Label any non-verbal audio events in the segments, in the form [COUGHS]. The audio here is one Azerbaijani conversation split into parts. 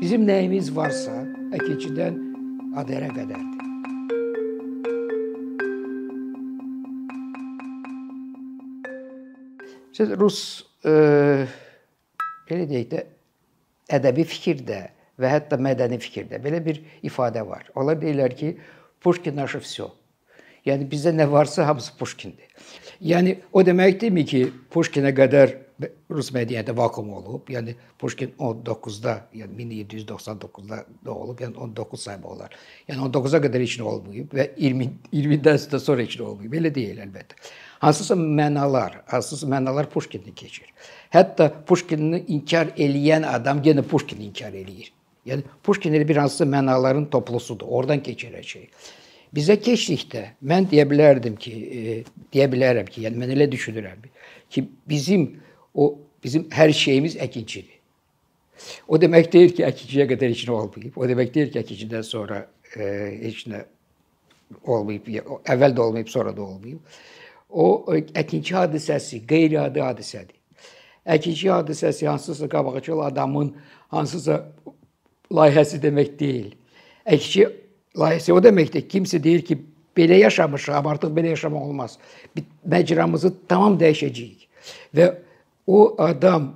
Bizim nəyimiz varsa, əkinçidən Adərə qədərdir. Siz rus e, belə deyək də ədəbi fikirdə və hətta mədəni fikirdə belə bir ifadə var. Onlar deyirlər ki, Pushkin naše все. Yəni bizdə nə varsa hamısı Pushkindir. Yəni o deməkdirmi ki, Pushkinə qədər rus mədəniyyəti vakuum olub. Yəni Pushkin 19-da, yəni 1799-da doğulub, yəni 19 sayı olar. Yəni 19-a qədər heç nə olmayıb və 20 20-dən sonra heç nə olmayıb. Belə deyil əlbəttə. Hansısa mənalar, hansısa mənalar Pushkinlə keçir. Hətta Pushkini inkar eləyən adam yenə Pushkini inkar eləyir. Yəni Pushkin elə bir hansısa mənaların toplusudur. Oradan keçir hər şey. Bizə keçdikdə mən deyə bilərdim ki, e, deyə bilərəm ki, yəni mən elə düşünürəm ki, bizim o bizim hər şeyimiz əkinçidir. O demək deyil ki, əkinçiyə qədər heç nə olmayıb. O demək deyil ki, əkinçidən sonra e, heç nə olmayıb, əvvəl də olmayıb, sonra da olmayıb. O əkinçi hadisəsi qeyri-adi hadisədir. Əkinçi hadisəsi hansısa qabaqcıl adamın hansısa layihəsi demək deyil. Əkinçi layihəsi o deməkdir. Kimsə deyir ki, belə yaşamışam, artıq belə yaşamaq olmaz. Məcramızı tamam dəyişəcəyik. Və o adam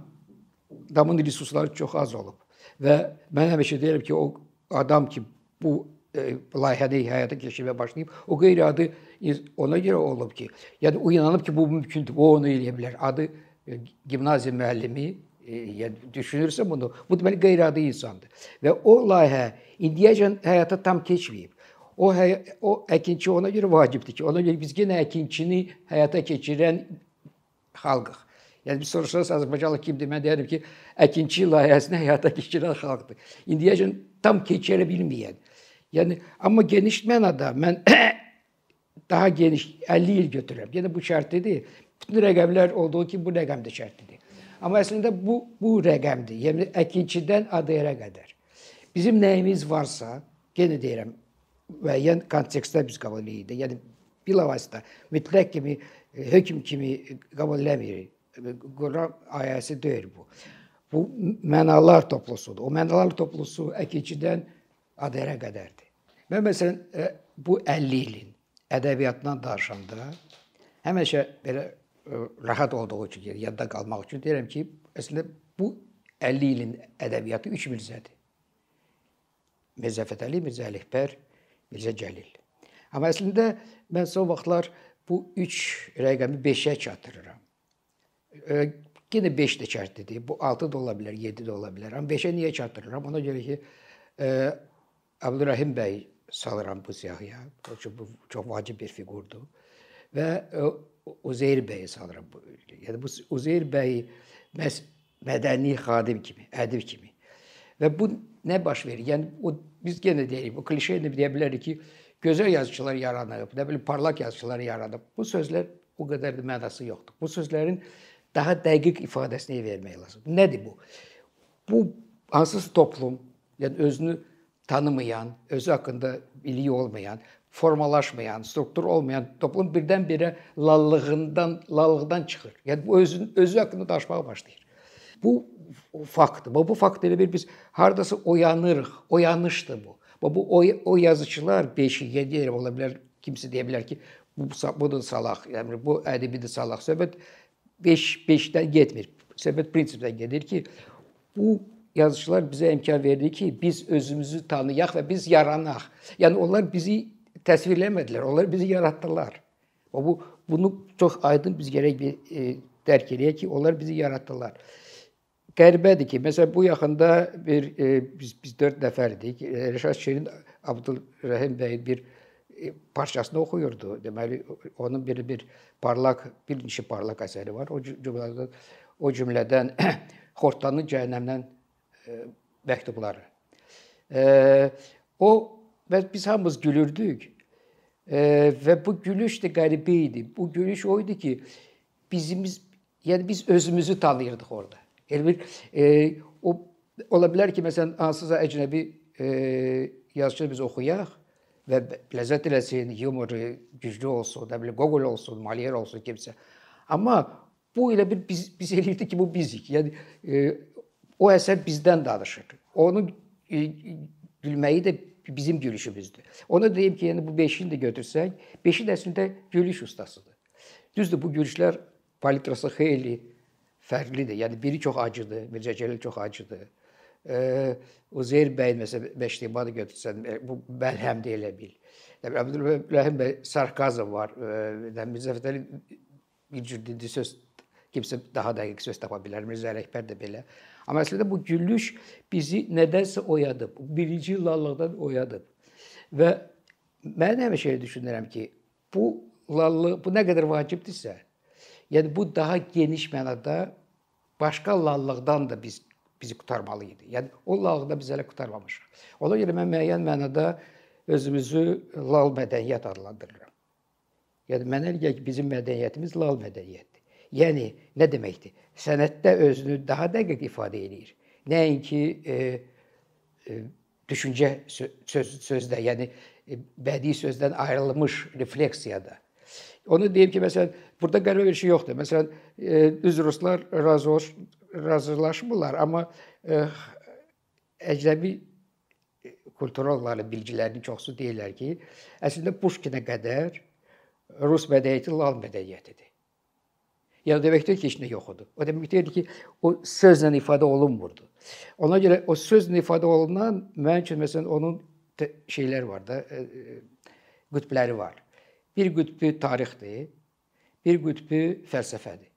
adamın resursları çox az olub. Və mən həmişə deyirəm ki, o adam ki, bu e, layihəni həyata keçirməyə başlayıb, o qeyri-adi ona görə olub ki, yəni o inanıb ki, bu mümkündür, o onu eləyə bilər. Adı e, gimnaziya müəllimi e, yəni düşünürsə bunu, bu deməli qeyri-adi insandır. Və o layihə indiyəcən həyata tam keçməyib. O o əkinçi ona görə vacibdir ki, ona görə biz yenə əkinçini həyata keçirən xalqıq. Yəni biz soruşsanız Azərbaycanlı kimdir? Mən deyərəm ki, əkinçi layihəsini həyata keçirən xalqdır. İndiyəcən tam keçirə bilməyən. Yəni amma geniş mənada mən [COUGHS] daha geniş 50 il götürürəm. Yəni bu şərtlidir. Bütün rəqəmlər olduğu kimi bu rəqəm də şərtlidir. Amma əslində bu bu rəqəmdir. Yəni əkinçidən ADR-ə qədər. Bizim nəyimiz varsa, yenə deyirəm, müəyyən kontekstdə biz qəbul edirik. Yəni bilavasitə mütləq kimi hökm kimi qəbul eləmirik. Quran ayəsi deyil bu. Bu mənalar toplusudur. O mənalar toplusu əkinçidən ADR-ə qədərdir. Mən məsələn e, bu 50 ilin ədəbiyyatından danışanda həmişə belə e, rahat olduğu üçün, yadda qalmaq üçün deyirəm ki, əslində bu 50 ilin ədəbiyyatı 3 mirzədir. Mirzə Fətəli, Mirzə Ələkbər, Mirzə Cəlil. Amma əslində mən son vaxtlar bu 3 rəqəmi 5-ə çatdırıram. E, yenə 5 də şərtlidir. Bu 6 da ola bilər, 7 də ola bilər. Amma 5-ə niyə çatdırıram? Ona görə ki, e, Abdurrahim bəy salıram bu siyahıya. Çünki bu çox vacib bir fiqurdur. Və e, Uzeyr bəyi salıram bu. Yəni bu Uzeyr bəy məhz mədəni xadim kimi, ədib kimi. Və bu nə baş verir? Yəni o biz yenə deyirik, bu klişe ilə deyə bilərik ki, gözəl yazıçılar yaranıb, nə bilim parlaq yazıçılar yaranıb. Bu sözlər o qədər də mənası yoxdur. Bu sözlərin daha dəqiq ifadəsini vermək lazımdır. Nədir bu? Bu hansısa toplum, yəni özünü tanımayan, özü haqqında biliyi olmayan, formalaşmayan, struktur olmayan toplum birdən-birə lallığından, lallıqdan çıxır. Yəni bu özün özü haqqında danışmağa başlayır. Bu faktdır. Bu, fakt elə bir biz hardasa oyanırıq. Oyanışdır bu. Bu, o, o yazıçılar 5-i, 7 ola bilər. Kimsə deyə bilər ki, bu bu da salaq. Yəni bu ədəbi də salaq. Söhbət 5 5-dən getmir. Söhbət prinsipdən gedir ki, bu yazıçılar bizə imkan verdi ki, biz özümüzü tanıyaq və biz yaranaq. Yəni onlar bizi təsvirləmədilər, onlar bizi yaratdılar. O bu bunu çox aydın biz gərək bir e, dərk eləyək ki, onlar bizi yaratdılar qəribədir ki, məsələn bu yaxında bir e, biz biz 4 nəfərdik. Rəşad Şirin Abdulrəhim bəyin bir e, parçasını oxuyurdu. Deməli onun bir bir parlaq bir neçə parlaq əsəri var. O cümlədən o cümlədən [COUGHS] Xortdanın cəhənnəmdən e, məktubları. E, o və biz hamımız gülürdük. E, və bu gülüş də qəribə idi. Bu gülüş o idi ki, bizimiz yəni biz özümüzü tanıyırdıq orada. Elə bir e, o ola bilər ki, məsələn, hansısa əcnəbi e, yazıçı biz oxuyaq və ləzzət eləsin, yumoru güclü olsun, nə bilim Gogol olsun, Molière olsun kimsə. Amma bu elə bir biz biz eləyirdi ki, bu bizik. Yəni e, o əsər bizdən danışır. onun e, gülməyi də bizim gülüşümüzdür. Ona deyim ki, yəni bu 5-ini də götürsək, 5-i də əslində gülüş ustasıdır. Düzdür, bu gülüşlər palitrası xeyli fərqlidir. Yəni biri çox acıdır, Mirzə Cəlil çox acıdır. E, Uzeyr bəy məsələn Məştibadı götürsən, bu bəlhəm də elə bil. Əbdülrəhim bəy sarkazm var. E, Mirzə Fətəli bir cür dindi söz kimsə daha dəqiq söz tapa bilər. Mirzə Ələkbər də belə. Amma əslində bu gülüş bizi nədənsə oyadıb. Birinci illallıqdan oyadıb. Və mən həmişə düşünürəm ki, bu lallı bu nə qədər vacibdirsə, yəni bu daha geniş mənada başqa lallıqdan da biz bizi qurtarmalı idi. Yəni o lallıqda biz hələ qurtarmamışıq. Ona görə mən müəyyən mənada özümüzü lal mədəniyyət adlandırıram. Yəni mənə elə ki, bizim mədəniyyətimiz lal mədəniyyətdir. Yəni nə deməkdir? Sənətdə özünü daha dəqiq ifadə edir. Nəinki e, e, düşüncə söz sözdə, yəni e, bədii sözdən ayrılmış refleksiyada. Onu deyim ki, məsələn, burada qəribə bir şey yoxdur. Məsələn, e, düz ruslar razı razılaşmırlar, amma e, əcnəbi kulturalları, bilgilərinin çoxsu deyirlər ki, əslində Puşkinə qədər rus mədəniyyəti lal mədəniyyətidir. Yəni demək deyil ki, nə yox idi. O demək deyil ki, o sözlə ifadə olunmurdu. Ona görə o sözlə ifadə olunan mənim üçün məsələn onun şeylər var da, e, e, qütbləri var. Bir qütbü tarixdir, bir qütbü fəlsəfədir.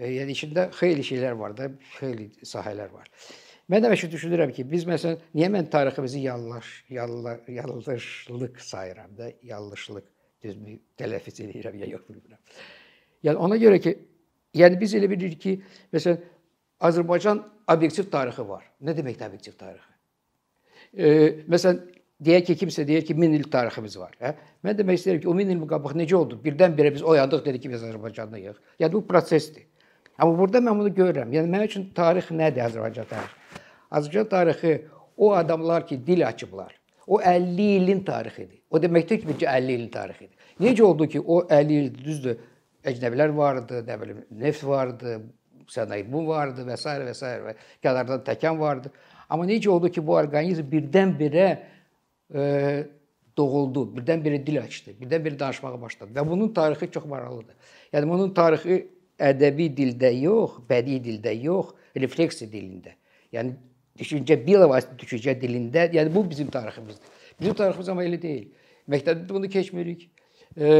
E, yəni içində xeyli şeylər var da, xeyli sahələr var. Mən həmişə düşünürəm ki, biz məsələn niyə mən tariximizi yanlış, yanlışlıq sayıram da, yanlışlıq düzmü tələffüz edirəm ya yox bilmirəm. Yəni ona görə ki, yəni biz elə bilirik ki, məsələn Azərbaycan obyektiv tarixi var. Nə deməkdir obyektiv tarixi? E, məsələn deyək ki, kimsə deyir ki, 1000 il tariximiz var, hə? Mən demək istəyirəm ki, o 1000 il qabaq necə oldu? Birdən-birə biz oyandıq dedik ki, biz Azərbaycanlıyıq. Yəni bu prosesdir. Amma burada mən bunu görürəm. Yəni mənim üçün tarix nədir Azərbaycan tarixi? Azərbaycan tarixi o adamlar ki, dil açıblar. O 50 ilin tarixidir. O deməkdir ki, 50 ilin tarixidir. Necə oldu ki, o 50 il düzdür, əcnəbilər vardı, nə bilim, neft vardı, sənaye bu vardı və s. və s. kənardan təkan vardı. Amma necə oldu ki, bu orqanizm birdən-birə e, doğuldu, birdən-birə dil açdı, birdən-birə danışmağa başladı və bunun tarixi çox maraqlıdır. Yəni bunun tarixi ədəbi dildə yox, bədii dildə yox, refleksi dilində. Yəni düşüncə bilavasitə düşüncə dilində, yəni bu bizim tariximizdir. Bizim tariximiz amma elə deyil. Məktəbdə bunu keçmirik e,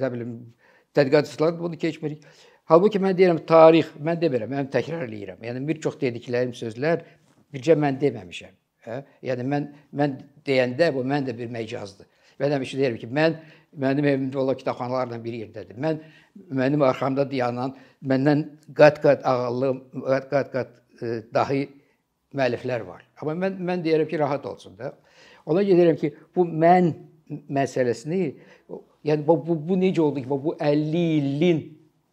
nə bilim tədqiqatçılar bunu keçmirik. Halbuki mən deyirəm tarix, mən demirəm, mən təkrar eləyirəm. Yəni bir çox dediklərim sözlər bircə mən deməmişəm. Hə? Yəni mən mən deyəndə bu mən də bir məcazdır. Mən həmişə deyirəm ki, mən mənim evimdə olan kitabxanalarla bir yerdədir. Mən mənim arxamda dayanan, məndən qat-qat ağıllı, qat-qat e, dahi müəlliflər var. Amma mən mən deyirəm ki, rahat olsun da. Ona gedirəm ki, bu mən məsələsini, yəni bu, bu, bu necə oldu ki, bu 50 ilin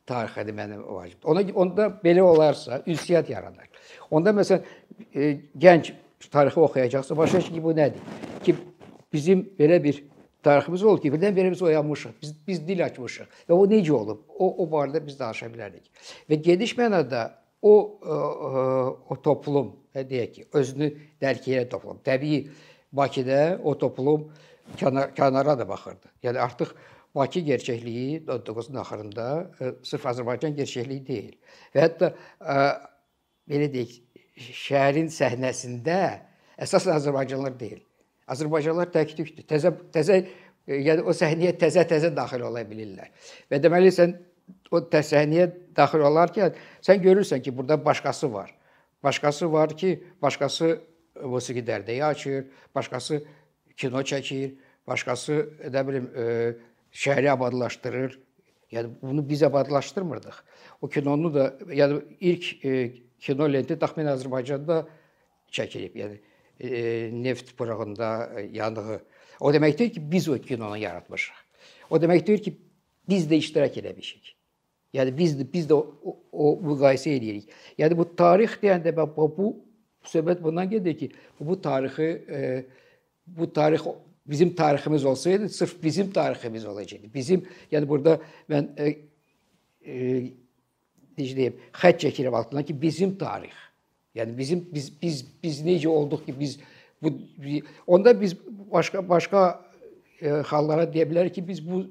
tarixidir mənim vacibdir. Ona onda belə olarsa ünsiyyət yaranar. Onda məsələn e, gənc tarixi oxuyacaqsa başa ki, bu nədir? Ki bizim belə bir tariximiz oldu ki, birdən-birə biz oyanmışıq. Biz biz dil açmışıq. Və o necə olub? O o barədə biz danışa bilərik. Və geniş mənada o o, o toplum, deyək ki, özünü dərk edən toplum. Təbii Bakıda o toplum kənar, kənara da baxırdı. Yəni artıq Bakı gerçəkliyi 19-un axırında ə, e, sırf Azərbaycan gerçəkliyi deyil. Və hətta ə, e, belə deyək, şəhərin səhnəsində əsasən Azərbaycanlılar deyil. Azərbaycanlılar tək-tükdür. Təzə təzə yəni o səhnəyə təzə-təzə daxil ola bilirlər. Və deməli sən o səhnəyə daxil olarkən sən görürsən ki, burada başqası var. Başqası var ki, başqası musiqi dərdəyi açır, başqası kino çəkir, başqası nə bilim e, şəhəri abadlaşdırır. Yəni bunu biz abadlaşdırmırdıq. O kinonu da yəni ilk e, kino lenti təxminən Azərbaycanda çəkilib. Yəni neft pırağında e, yanığı. O deməkdir ki, biz o kinonu yaratmışıq. O deməkdir ki, biz də iştirak eləmişik. Yəni biz biz də o, o, müqayisə edirik. Yəni bu tarix deyəndə bu, bu söhbət bundan gedir ki, bu, bu tarixi e, bu tarix bizim tariximiz olsaydı sırf bizim tariximiz olacaqdı. Bizim yəni burada mən e, e, necə deyim, xətt çəkirəm altından ki, bizim tarix. Yəni bizim biz biz biz necə olduq ki, biz bu onda biz başqa başqa e, hallara deyə bilərik ki, biz bu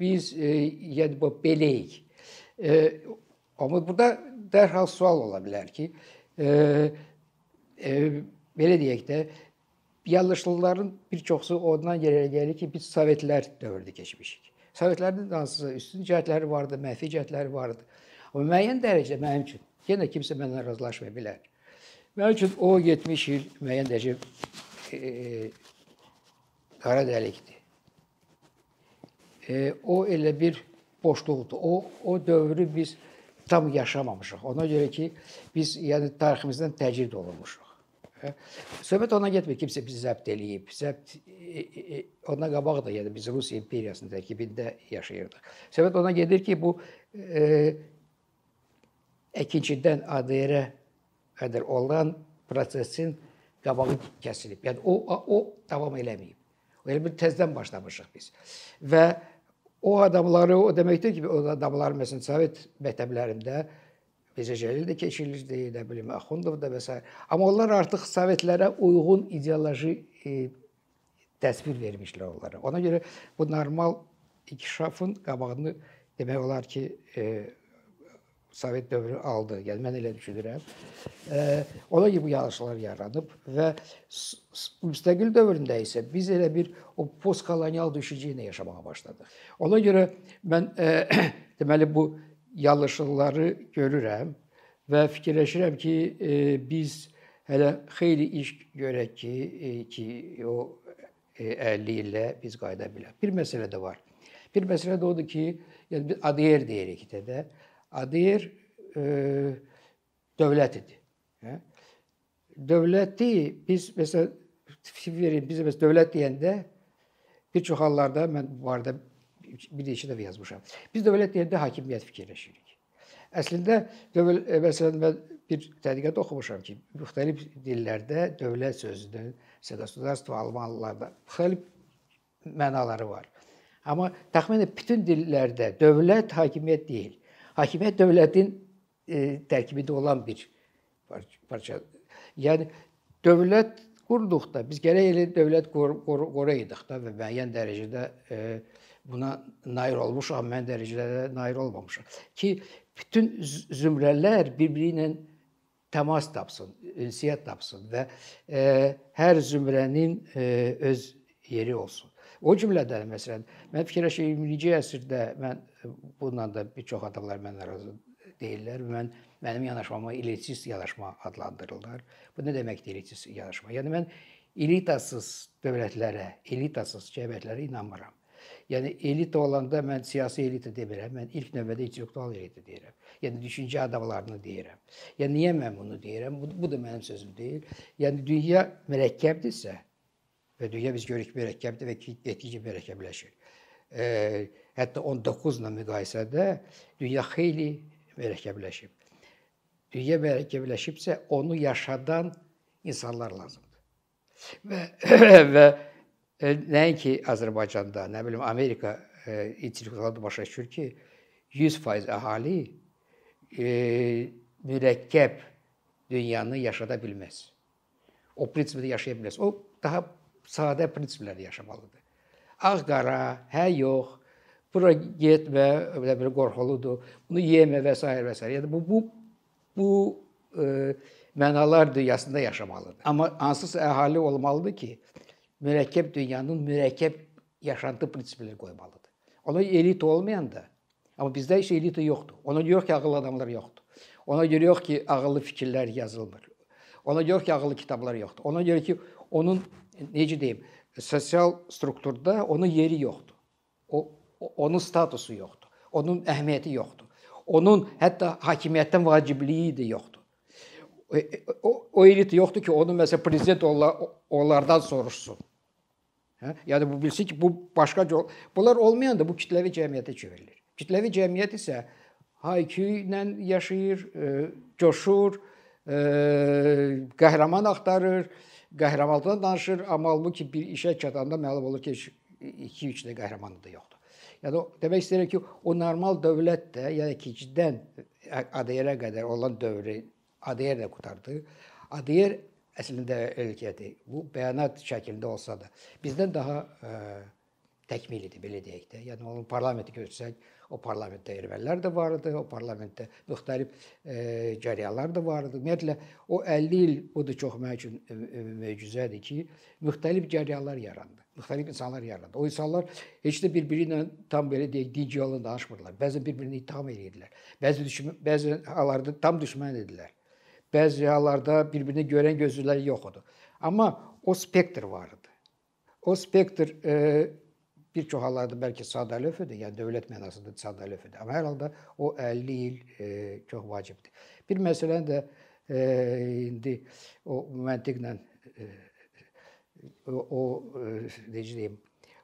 biz e, yəni bu beləyik. E, amma burada dərhal sual ola bilər ki, e, e, belə deyək də yanlışlıqların bir çoxu ondan yerə gəlir ki, biz Sovetlər dövründə keçmişik. Sovetlərin hansısa üstün cəhətləri vardı, mənfi cəhətləri vardı. Amma müəyyən dərəcədə mənim üçün yenə kimsə mənlə razılaşmaya bilər. Mənim üçün o 70 il müəyyən dərəcə e, qara dəlikdir. E, o elə bir boşluqdur. O o dövrü biz tam yaşamamışıq. Ona görə ki, biz yəni tariximizdən təcrid olunmuşuq. Söhbət ona getmir, kimsə bizi zəbt eləyib. Zəbt e, e, ondan qabaq da, yəni biz Rusiya imperiyasının tərkibində yaşayırdıq. Söhbət ona gedir ki, bu e, əkinçidən ADR-ə qədər olan prosesin qabağı kəsilib. Yəni o o davam eləməyib. O elə bir təzədən başlamışıq biz. Və o adamları o deməkdir ki, o adamlar məsələn Sovet məktəblərində Bezəcəlil də keçirilirdi, nə bilim, Axundov da və s. Amma onlar artıq Sovetlərə uyğun ideoloji e, təsvir vermişlər onlara. Ona görə bu normal inkişafın qabağını demək olar ki, e, Sovet dövrü aldı. Yəni mən elə düşünürəm. E, ona görə bu yanlışlar yaranıb və müstəqil dövründə isə biz elə bir o postkolonial düşüncə ilə yaşamağa başladıq. Ona görə mən e, [CLEARS THROAT] deməli bu yanlışlıqları görürəm və fikirləşirəm ki, e, biz hələ xeyli iş görək ki, e, ki o e, 50 illə biz qayıda bilək. Bir məsələ də var. Bir məsələ də odur ki, yəni biz ADR deyirik də. ADR e, dövlətidir. Hə? Dövləti biz məsəl fikir verin, biz məsəl dövlət deyəndə bir çox hallarda mən bu barədə bir neçə dəfə yazmışam. Biz dövlət deyəndə hakimiyyət fikirləşirik. Əslində dövlət e, məsələn mən bir tədqiqat oxumuşam ki, müxtəlif dillərdə dövlət sözünün sədastudarstvo almanlarda müxtəlif mənaları var. Amma təxminən bütün dillərdə dövlət hakimiyyət deyil. Hakimiyyət dövlətin e, tərkibində olan bir parça. Yəni dövlət qurduqda biz gərək elə dövlət qur, qur, qoruyuruq da və müəyyən dərəcədə e, buna nail olmuşam, mən dərəcələrdə nail olmamışam. Ki bütün zümrələr bir-biri ilə təmas tapsın, ünsiyyət tapsın və e, hər zümrənin e, öz yeri olsun. O cümlədən məsələn, mən fikirləşirəm 20-ci əsrdə mən bununla da bir çox adamlar mənlə razı deyirlər. Mən mənim yanaşmama elitist yanaşma adlandırırlar. Bu nə deməkdir elitist yanaşma? Yəni mən elitasız dövlətlərə, elitasız cəmiyyətlərə inanmıram. Yəni elita olanda mən siyasi elita demirəm, mən ilk növbədə intellektual elita deyirəm. Yəni düşüncə adamlarını deyirəm. Yəni niyə mən bunu deyirəm? Bu, bu da mənim sözüm deyil. Yəni dünya mürəkkəbdirsə və dünya biz görürük mürəkkəbdir və getdikcə mürəkkəbləşir. E, hətta 19 ilə müqayisədə dünya xeyli mürəkkəbləşib. Dünya mürəkkəbləşibsə onu yaşadan insanlar lazımdır. Və [CLEARS THROAT] və E, nəinki Azərbaycanda, nə bilim Amerika e, intellektualları başa düşür ki, 100% əhali e, mürəkkəb dünyanı yaşada bilməz. O prinsipdə yaşaya bilməz. O daha sadə prinsiplərdə yaşamalıdır. Ağ-qara, hə yox, bura getmə, belə bir qorxuludur. Bunu yemə və s. və s. Yəni bu bu bu e, mənalar dünyasında yaşamalıdır. Amma hansısa əhali olmalıdır ki, mürəkkəb dünyanın mürəkkəb yaşantı prinsipləri qoymalıdır. Ona elit olmayanda, amma bizdə heç elita yoxdur. Ona görə ki, ağıllı adamlar yoxdur. Ona görə yox ki, ağıllı fikirlər yazılmır. Ona görə ki, ağıllı kitablar yoxdur. Ona görə ki, onun necə deyim, sosial strukturda onun yeri yoxdur. O onun statusu yoxdur. Onun əhəmiyyəti yoxdur. Onun hətta hakimiyyətdən vacibliyi də yoxdur. O, o, o elit yoxdur ki, onu məsələn prezident onlar, onlardan soruşsun. Hə? Yəni bu bilsin ki, bu başqa bunlar olmayanda bu kütləvi cəmiyyətə çevrilir. Kütləvi cəmiyyət isə hayküy ilə yaşayır, e, coşur, e, qəhrəman axtarır, qəhrəmanlıqdan danışır, amma halbuki bir işə çatanda məlum olur ki, 2-3 də qəhrəmanı da yoxdur. Yəni demək istəyirəm ki, o normal dövlət də, yəni ikincidən ADR-ə qədər olan dövrü Adeyer də qutardı. Adeyer əslində ölkədir. Bu bəyanat şəklində olsa da bizdən daha ə, təkmil idi belə deyək də. Yəni onun parlamenti görsək, o parlamentdə ermənilər də var idi, o parlamentdə müxtəlif e, cərəyanlar da var idi. Ümumiyyətlə o 50 il da çox mənim üçün e, e, möcüzədir ki, müxtəlif cərəyanlar yarandı. Müxtəlif insanlar yarandı. O insanlar heç də bir-biri ilə tam belə deyək, dinc yolla danışmırlar. Bəzən bir-birini ittiham edirdilər. Bəzi düşmən, bəzi hallarda tam düşmən idilər. Bəzi hallarda bir-birini görən gözləri yox idi. Amma o spektr var idi. O spektr e, bir çox hallarda bəlkə sadəlövhüdür, yəni dövlət mənasında sadəlövhüdür. Amma hər halda o 50 il e, çox vacibdir. Bir məsələni də e, indi o məntiqlə e, o, o e, necə deyim,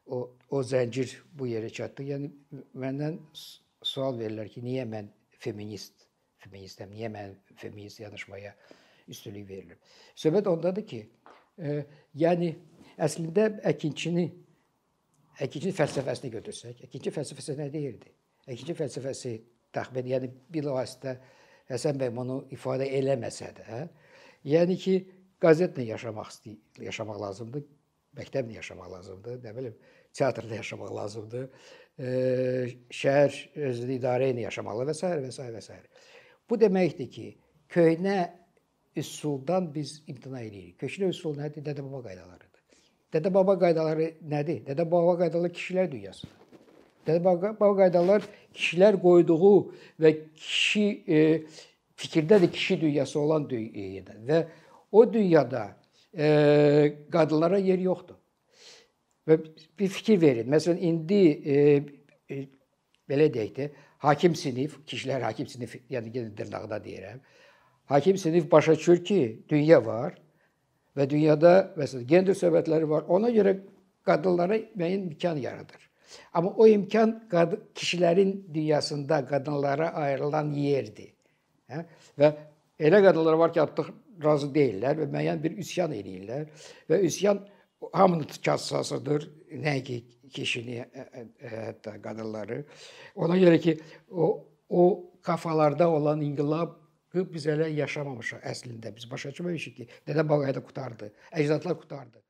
o o zəncir bu yerə çatdı. Yəni məndən sual verirlər ki, niyə mən feminist feministəm, niyə mən feminist yanaşmaya üstünlük verirəm? Söhbət ondadır ki, e, yəni əslində əkinçini əkinçi fəlsəfəsini götürsək, əkinçi fəlsəfəsi nə deyirdi? Əkinçi fəlsəfəsi təxmin, yəni bilavasitə Həsən bəy bunu ifadə eləməsə də, hə? yəni ki, qəzetlə yaşamaq istəyir, yaşamaq lazımdır, məktəblə yaşamaq lazımdır, nə bilim, teatrda yaşamaq lazımdır, e, şəhər özünü idarə ilə yaşamalı və s. və s. və s. Bu deməkdir ki, köhnə üsuldan biz imtina edirik. Köhnə üsul nədir? Dədə-baba qaydaları. Dədə-baba qaydaları nədir? Dədə-baba qaydaları kişilər dünyasıdır. Dədə-baba qaydalar kişilər qoyduğu və kişi e, fikirdə də kişi dünyası olan dünyada və o dünyada e, qadınlara yer yoxdur. Və bir fikir verin. Məsələn, indi e, e, belə deyək də, hakim sinif, kişilər hakim sinif, yəni dırnaqda deyirəm. Hakim sinif başa düşür ki, dünya var və dünyada məsələn gender söhbətləri var. Ona görə qadınlara müəyyən imkan yaradır. Amma o imkan kişilərin dünyasında qadınlara ayrılan yerdir. Hə? Və elə qadınlar var ki, artıq razı deyillər və müəyyən bir üsyan eləyirlər və üsyan hamının kassasıdır, nəinki kişini, hətta qadınları. Ona görə ki, o o kafalarda olan inqilab biz hələ yaşamamışıq əslində. Biz başa düşməmişik ki, dədə babaya da qutardı, əcdadlar qutardı.